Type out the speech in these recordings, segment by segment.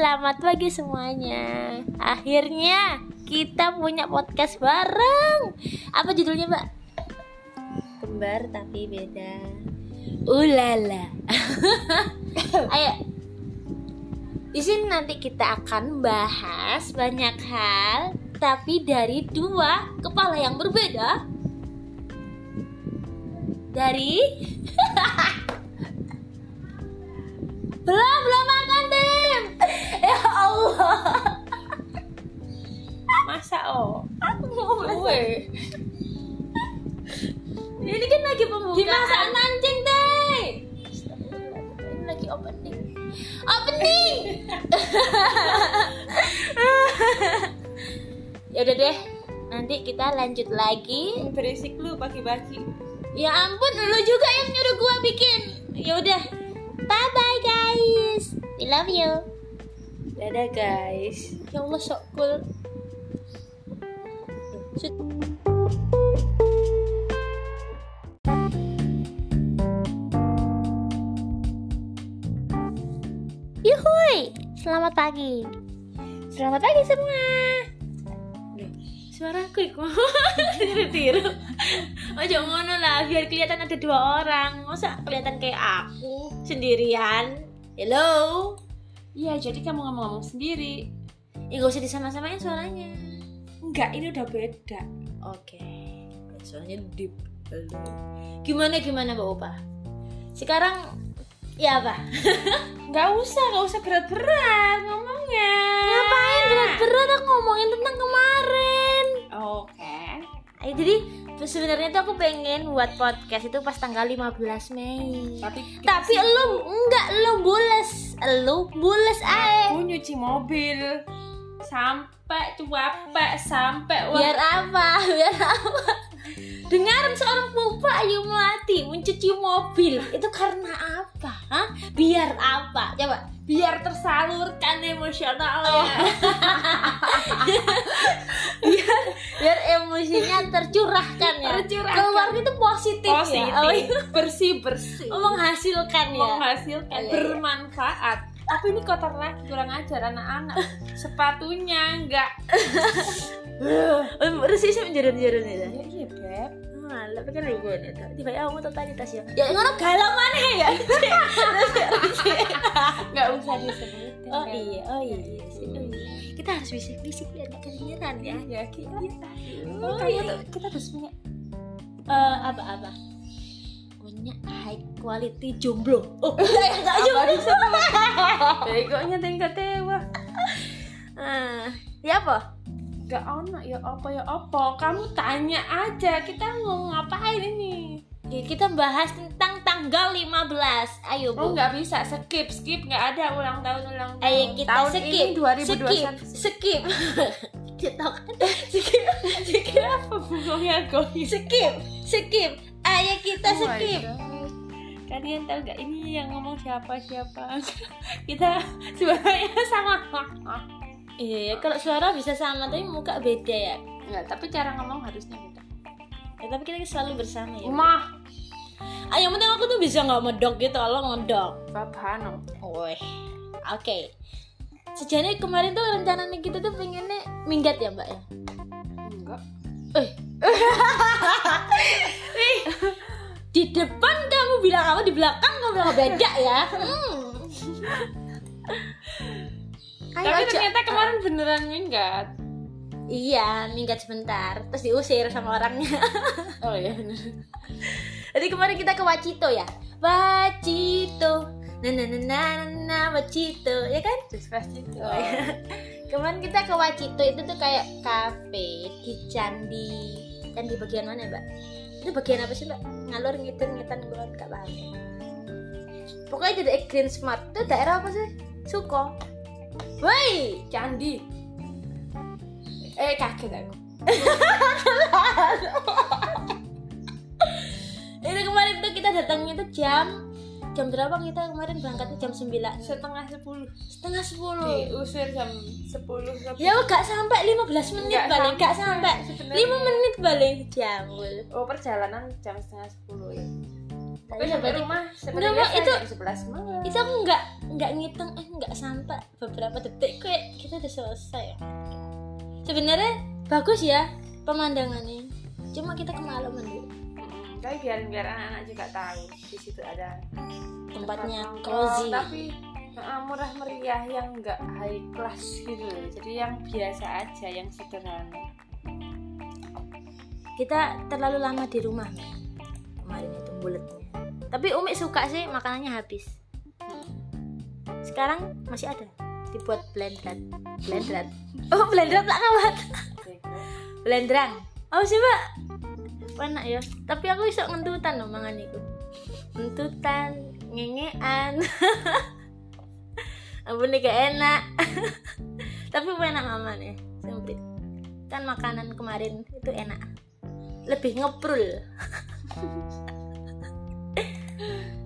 selamat pagi semuanya. Akhirnya kita punya podcast bareng. Apa judulnya, Mbak? Kembar tapi beda. Ulala. Ayo. Di sini nanti kita akan bahas banyak hal, tapi dari dua kepala yang berbeda. Dari oh? Gue. ini kan lagi pembukaan Dimasak anjing teh ini lagi opening opening ya udah deh nanti kita lanjut lagi Berisik lu pagi-pagi. ya ampun lu juga yang nyuruh gua bikin ya udah bye bye guys we love you Dadah guys. Ya Allah sok cool. Shoot. Yuhui, selamat pagi. Selamat pagi semua. Suaraku iku tiru-tiru. Ojo ngono lah, biar kelihatan ada dua orang. Masa kelihatan kayak aku sendirian? Hello. Iya, jadi kamu ngomong-ngomong sendiri. Ya gak usah disama-samain suaranya. Enggak, ini udah beda. Oke, soalnya deep. Gimana gimana Mbak Opa? Sekarang ya apa? Enggak usah, enggak usah berat-berat ngomongnya. Ngapain berat-berat aku ngomongin tentang kemarin. Oke. Ayo, jadi sebenarnya tuh aku pengen buat podcast itu pas tanggal 15 Mei. Tapi Tapi lu enggak lu bules, lu bules ae. aku nyuci mobil sampai capek sampai Biar apa? Biar apa? Dengar seorang Pupa Ayu Melati mencuci mobil itu karena apa? Hah? Biar apa? Coba. biar tersalurkan emosionalnya. biar biar emosinya tercurahkan ya Tercurahkan. keluar itu positif, Positif, ya oh, iya. bersih bersih, Oh, menghasilkan ya menghasilkan, Oh, iya, iya. bermanfaat. Tapi ini kotor lagi, kurang ajar anak-anak. Sepatunya enggak. bersih sih jerun-jerun itu Ya, iya beb. Ah, tapi kan lu nih tuh. Tiba ya kamu totalitas ya. Ya ngono galau mana ya? Enggak usah disebutin. oh iya, oh iya. Oh, iya. Kita harus bisik-bisik biar gak kedengeran ya. Ya, kita, Oh, iya. kita harus punya Eh, apa-apa? Punya high quality jomblo. Oh, enggak enggak jomblo. begonya tingkat dewa. Ah, ya apa? Enggak ono ya apa ya apa. Kamu tanya aja, kita mau ngapain ini? Ya, kita bahas tentang tanggal 15. Ayo, Bu. Oh nggak bisa skip skip nggak ada ulang tahun ulang tahun. Ayo kita tahun skip. ini 2021. Skip. Skip. Kita kan skip. Skip. Apa bunganya gois? Skip. Skip. Ayo kita Oh skip. God. Kalian tahu nggak ini yang ngomong siapa siapa? kita suaranya sama. Iya, ya, kalau suara bisa sama tapi muka beda ya. Enggak, tapi cara ngomong harusnya beda. Ya, tapi kita selalu bersama ya. Mah, Ah, yang penting aku tuh bisa nggak medok gitu, lo ngedok. babano. Woi. Oke. Sejane kemarin tuh rencananya kita tuh pengennya minggat ya, Mbak ya. Enggak. Eh. Di depan kamu bilang apa, di belakang kamu bilang beda ya. Hmm. Ayo tapi aja. ternyata kemarin beneran minggat. Iya, minggat sebentar, terus diusir sama orangnya. Oh iya bener. Jadi kemarin kita ke Wacito ya. Wacito. Nah, nah, nah, nah, nah, Wacito, ya kan? Despacito. Oh, iya. Kemarin kita ke Wacito itu tuh kayak kafe di candi. Candi bagian mana, Mbak? Itu bagian apa sih, Mbak? Ngalur ngidul ngitan gue gak paham. Pokoknya jadi Green Smart. Itu daerah apa sih? Suko. Woi, Candi. Eh kaget aku. ini kemarin tuh kita datangnya tuh jam jam berapa kita kemarin berangkatnya jam 9 Setengah sepuluh. setengah 10 Diusir jam sepuluh. ya gak sampai 15 menit gak sampai, sampai sebenarnya. 5 menit paling jambul Oh perjalanan jam setengah sepuluh ya. tapi sampai rumah Mbak, biasa itu- jam 11 malam itu aku nggak nggak ngitung eh nggak sampai beberapa detik kayak kita udah selesai sebenarnya bagus ya pemandangannya cuma kita kemalaman dulu. Tapi biarin biar anak-anak juga tahu di situ ada tempatnya tempat cozy. Tapi uh, murah meriah yang enggak high class gitu loh. jadi yang biasa aja yang sederhana. Kita terlalu lama di rumah kemarin itu bulatnya tapi Umi suka sih makanannya habis. Sekarang masih ada. Dibuat blendrat. Blendrat. Oh blendrat tak kawat blendrang. Oh sih mbak enak ya. Tapi aku bisa ngentutan loh mangan itu ngentutan ngengean. Ampun nih gak enak. Tapi enak mama nih sempit kan makanan kemarin itu enak. Lebih ngeprul.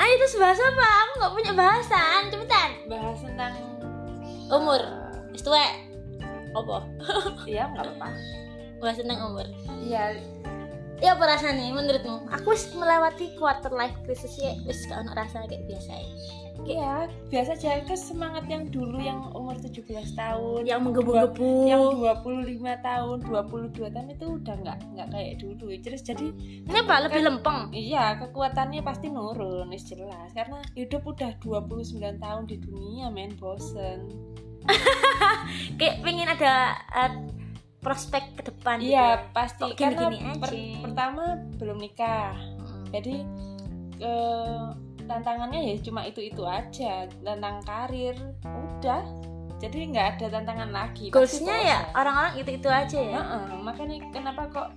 Ah itu bahasa apa? Aku nggak punya bahasan. Cepetan. Bahas tentang Umur. Wis tuwek. Apa? Iya nggak apa-apa. Bahas tentang umur. Iya ya apa rasanya? Menurutmu? Aku melewati quarter life crisis ya wis gak ono rasa kayak biasa ya. Iya biasa aja. Itu semangat yang dulu yang umur 17 tahun yang menggebu-gebu. yang 25 tahun 22 tahun itu udah nggak nggak kayak dulu. Terus jadi ini apa lebih lempeng? Iya, kekuatannya pasti nurun, jelas. Karena hidup udah 29 tahun di dunia, men, bosen. kayak pengen ada eh, prospek ke depan Iya, ya. pasti. Kok Karena gini-gini per- aja? pertama belum nikah. Mm. Jadi eh, tantangannya ya cuma itu-itu aja. Tentang karir, udah. Jadi nggak ada tantangan lagi. goalsnya ya orang-orang itu itu aja ya Heeh, makanya kenapa kok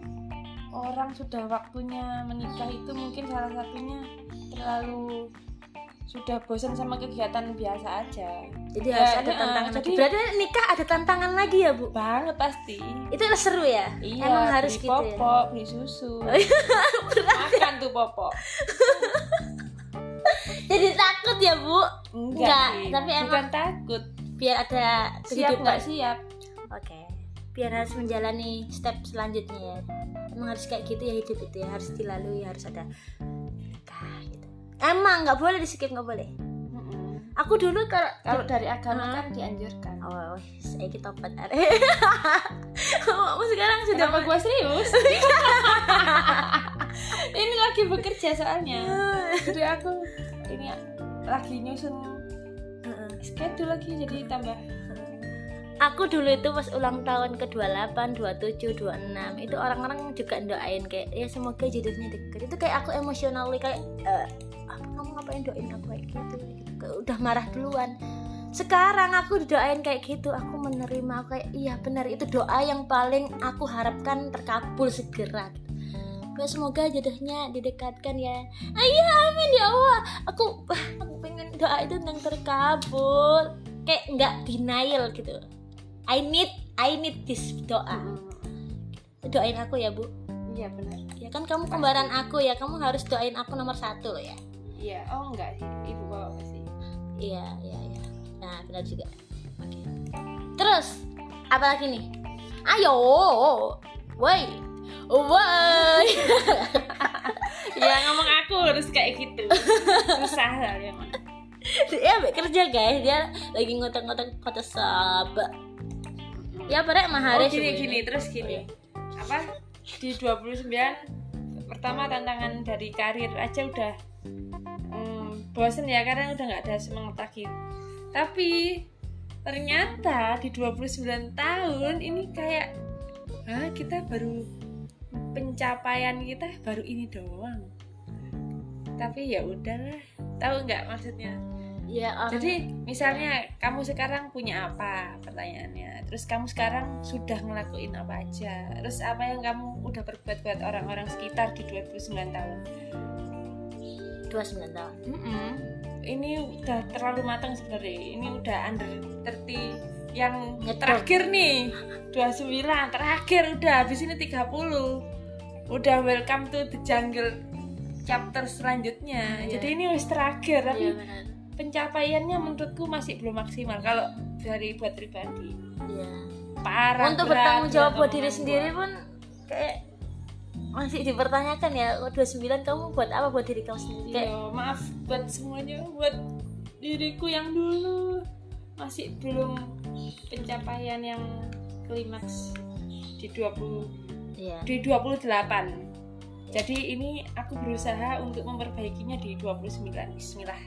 orang sudah waktunya menikah itu mungkin salah satunya terlalu sudah bosan sama kegiatan biasa aja. Jadi Ya, harus ada heeh, tantangan lagi. jadi- berarti nikah ada tantangan lagi ya bu? Banget pasti. Itu seru ya? Iya emang harus beli gitu ya? popok beli susu. Makan tuh popok. Jadi takut ya bu? Enggak, Enggak, sih. tapi emang- bukan takut. Biar ada siap nggak siap? Oke, biar harus menjalani step selanjutnya ya. Emang harus kayak gitu ya hidup itu ya, harus dilalui, harus ada nikah. Emang nggak boleh di skip nggak boleh. Mm-mm. Aku dulu kalau kalau dari agama Hah? kan dianjurkan oh, saya kita tobat are. Kamu sekarang sudah Kenapa gua serius? ini lagi bekerja soalnya. Jadi aku ini lagi nyusun schedule lagi jadi tambah Aku dulu itu pas ulang tahun ke 28, 27, 26 Itu orang-orang juga doain kayak Ya semoga jodohnya deket Itu kayak aku emosional kayak eh, Ngapain doain aku kayak gitu, gitu. Kayak Udah marah duluan Sekarang aku didoain kayak gitu Aku menerima aku kayak Iya benar itu doa yang paling aku harapkan terkabul segera semoga jodohnya didekatkan ya Ayah amin ya Allah Aku aku pengen doa itu yang terkabul Kayak nggak denial gitu I need I need this doa. Doain aku ya bu. iya benar Ya kan kamu kembaran aku ya. Kamu harus doain aku nomor satu loh ya. Iya oh enggak sih ibu bawa sih Iya iya iya. Nah benar juga. Oke. Terus apa lagi nih? Ayo, woi, woi. ya ngomong aku harus kayak gitu susah lah emang Dia kerja guys. Dia lagi ngotak-ngotak kota sabak. Ya pada emang oh hari gini sebenarnya. gini terus gini apa di 29 pertama tantangan dari karir aja udah bosen ya karena udah nggak ada semangat lagi. Tapi ternyata di 29 tahun ini kayak Hah, kita baru pencapaian kita baru ini doang. Tapi ya udahlah tahu nggak maksudnya? Ya orang. jadi misalnya kamu sekarang punya apa pertanyaannya? Terus kamu sekarang sudah ngelakuin apa aja? Terus apa yang kamu udah perbuat buat orang-orang sekitar di 29 tahun 29 tahun. Mm-mm. ini udah terlalu matang sebenarnya ini udah under 30 yang Nyetok. terakhir nih 29 terakhir udah habis ini 30 udah welcome to the jungle chapter selanjutnya Iya. jadi ini wis terakhir tapi Iya benar. pencapaiannya menurutku masih belum maksimal kalau dari buat pribadi Iya. parah Untuk bertanggung jawab buat diri sendiri pun kayak masih dipertanyakan ya oh, 29 kamu buat apa? Buat diri kamu sendiri? Kayak Iya, maaf buat semuanya buat diriku yang dulu. Masih belum pencapaian yang klimaks di 20 iya. di 28 jadi ini aku berusaha untuk memperbaikinya di 29 Bismillah.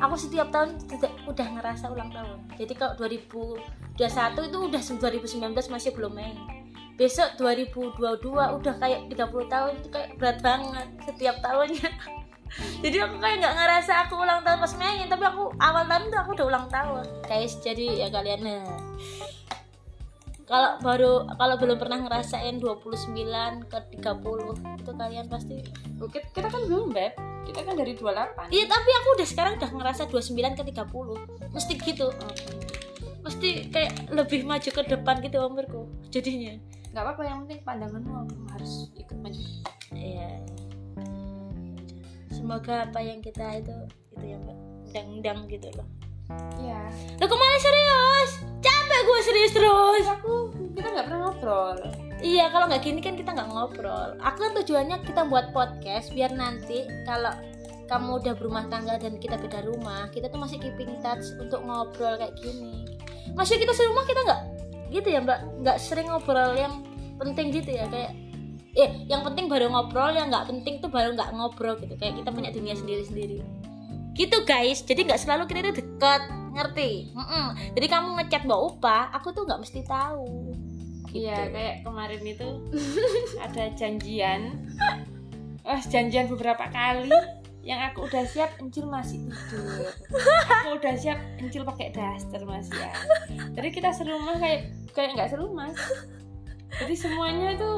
Aku setiap tahun tidak udah ngerasa ulang tahun. Jadi kalau 2021 itu udah 2019 masih belum main besok 2022 udah kayak 30 tahun itu kayak berat banget setiap tahunnya. Jadi aku kayak nggak ngerasa aku ulang tahun pas main tapi aku awal tahun tuh aku udah ulang tahun. Guys jadi ya kalian nah kalau baru kalau belum pernah ngerasain 29 ke 30 itu kalian pasti Oke, kita kan belum beb. Kita kan dari 28 Iya tapi aku udah sekarang udah ngerasa 29 ke 30 Mesti gitu. Mesti kayak lebih maju ke depan gitu umurku Jadinya nggak apa-apa yang penting pandanganmu harus ikut maju. Iya. Semoga apa yang kita itu Itu ya mbak Undang-undang gitu loh. Iya. Lo ke mana serius? Capek gue serius terus. Aku kita nggak pernah ngobrol. Iya kalau nggak gini kan kita nggak ngobrol. Aku kan tujuannya kita buat podcast Biar nanti kalau kamu udah berumah tangga dan kita beda rumah kita tuh masih keeping touch untuk ngobrol kayak gini. Masih kita serumah kita nggak gitu ya mbak. Nggak sering ngobrol yang penting gitu ya kayak eh yang penting baru ngobrol yang nggak penting tuh baru nggak ngobrol gitu. Kayak kita punya dunia sendiri sendiri gitu guys. Jadi nggak selalu kita itu dekat ngerti? Mm-mm. jadi kamu ngechat mbak Upa aku tuh nggak mesti tahu. Iya kayak kemarin itu ada janjian. Oh janjian beberapa kali yang aku udah siap Encil masih tidur. Aku udah siap Encil pakai daster masih ya. Jadi kita serumah kayak kayak nggak serumah. Jadi semuanya itu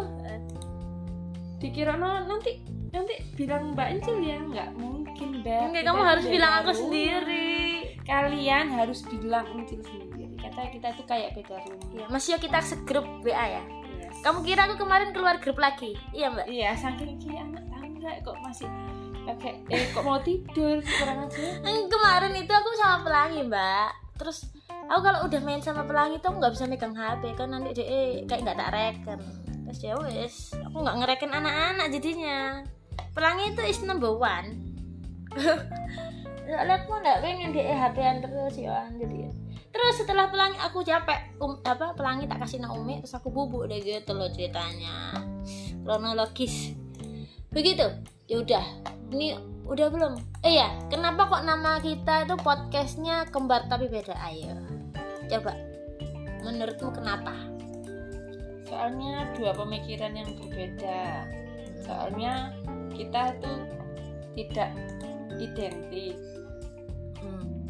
dikira no nanti nanti bilang Mbak Encil ya. Nggak mungkin Mbak. Enggak, kamu harus bilang aku rumah. sendiri. Kalian harus bilang Encil sendiri. Kata kita tuh kayak beda rumah. Ya masih kita segrup WA ya. Iya. kamu kira aku kemarin keluar grup lagi? Iya mbak. Iya, saking ki anak tangga kok masih pakai eh kok mau tidur? Kurang aja. Hmm, kemarin itu aku sama pelangi mbak. Terus aku kalau udah main sama pelangi tuh nggak bisa megang HP kan nanti dia kayak nggak tak reken. Terus ya wes aku nggak ngereken anak-anak jadinya. Pelangi itu is number one. Soalnya aku nggak pengen dia HP-an terus ya jadi. Terus setelah pelangi aku capek um, apa pelangi tak kasih Naomi terus aku bubuk deh gitu loh ceritanya. Kronologis. Begitu ya udah ini udah belum? Eh ya kenapa kok nama kita itu podcastnya kembar tapi beda? Ayo. Coba. Menurutmu kenapa? Soalnya dua pemikiran yang berbeda. Soalnya kita tuh tidak identik. Hmm,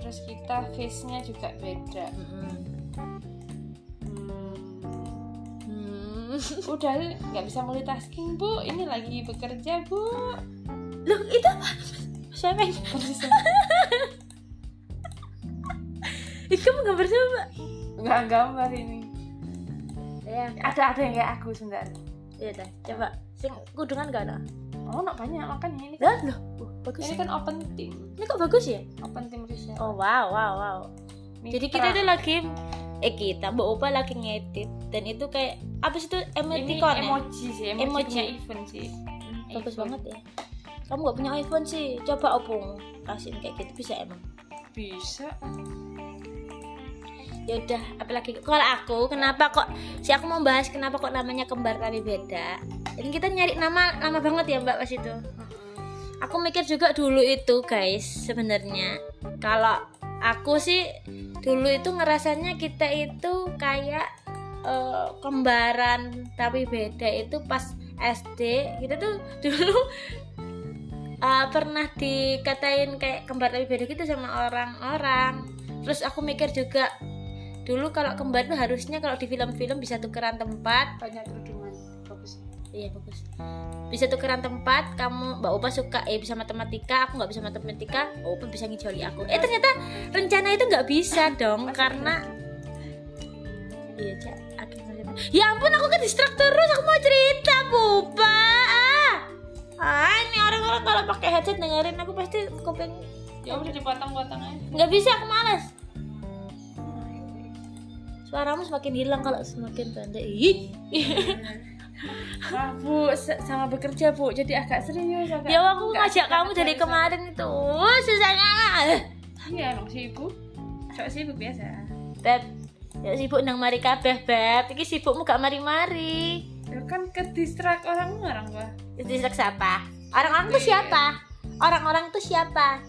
Terus kita face-nya juga beda. hmm, Hmm, udah nggak bisa multitasking bu. Ini lagi bekerja bu. loh itu apa siapa yang kamu gambar siapa Nggak gambar ini. ya Ada ada yang kayak aku sebentar. ya udah coba sing kudungan gak ada Oh, nak banyak makanya ini. loh uh, bagus Ini kan open team, ini kok bagus ya open team riset. oh wow wow wow jadi kita Mitra. itu lagi eh kita mbak Opa lagi ngedit. Dan itu kayak apa sih itu? Ini emoticon ya? emoji sih, emoji, Emoji. punya event sih. bagus iPhone. banget ya. Kamu gak punya iPhone sih? Coba opung kasihin kayak gitu bisa emang? Bisa. ya udah apalagi kalau aku kenapa kok si aku mau bahas kenapa kok namanya kembar tapi beda. Ini kita nyari nama lama banget ya mbak pas itu. Aku mikir juga dulu itu guys sebenarnya. Kalau aku sih dulu itu ngerasanya kita itu kayak eh, kembaran tapi beda itu pas SD kita tuh dulu eh, pernah dikatain kayak kembar tapi beda gitu sama orang-orang terus aku mikir juga dulu kalau kembar tuh harusnya kalau di film-film bisa tukeran tempat Banyak kerudungan. Bagus. Iya bagus. Bisa tukeran tempat. Kamu Mbak Opa suka eh bisa matematika, aku nggak bisa matematika. Mbak Opa bisa ngijoli aku. Eh ternyata rencana itu nggak bisa dong karena iya cak. akhirnya- Ya ampun aku ke distrak terus. Aku mau cerita Boba. Ah, ah ini orang-orang kalau pakai headset dengerin aku pasti kuping Ya udah dipotong-potong aja. nggak bisa aku males. suaramu semakin hilang kalau semakin pendek ih Wah bu, sama bekerja bu, jadi agak serius. Agak, ya aku ngajak kamu dari serius. kemarin itu susahnya Iya emang sibuk. Sok sibuk biasa. beb ya sibuk nang mari kabeh beb iki sibukmu gak mari-mari Ya kan ke distrak orang orang gua. Distrik siapa orang-orang itu siapa orang-orang itu siapa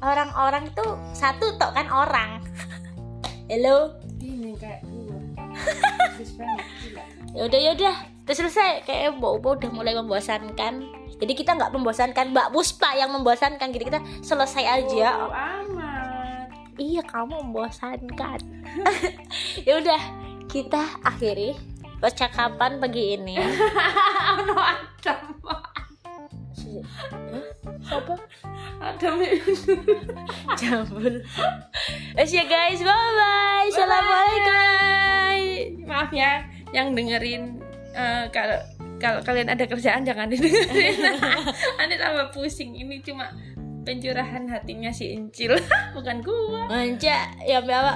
orang-orang itu satu tok kan orang hello Ini kayak gua. Ya udah ya udah udah selesai kayak mbak Upa udah mulai membosankan. Jadi kita nggak membosankan. Mbak Puspa yang membosankan jadi kita selesai aja. Bodo amat. iya kamu membosankan. Ya udah kita akhiri percakapan pagi ini. Adam. Hah? siapa? Adam itu. jambul. Yes ya guys bye bye assalamualaikum. Maaf ya yang dengerin eh, kalau kalau kalian ada kerjaan jangan didengerin. Nanti tambah pusing. Ini cuma pencurahan hatinya si Incil, bukan gua. manja ya bawa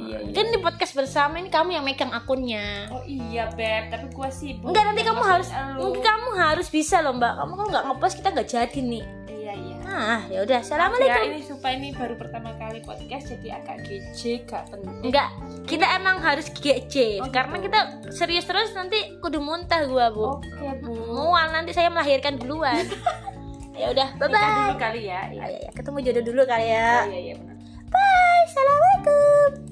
Iya, iya. kan di podcast bersama ini kamu yang megang akunnya Oh iya beb, tapi gua sibuk. Enggak nanti kamu harus mungkin kamu harus bisa loh mbak kamu kalau nggak ngepost kita nggak jadi nih Iya iya. nah ya udah Ya assalamualaikum ini supaya ini baru pertama kali podcast jadi agak gece, gak penting. enggak kita emang harus GC Oh, karena gitu. kita serius terus nanti kudu muntah gua bu Oke bu. mual nanti saya melahirkan duluan ya udah bye Nikah bye dulu kali ya. Iya Ayo, ya, ketemu jodoh dulu kali ya iya iya benar. bye assalamualaikum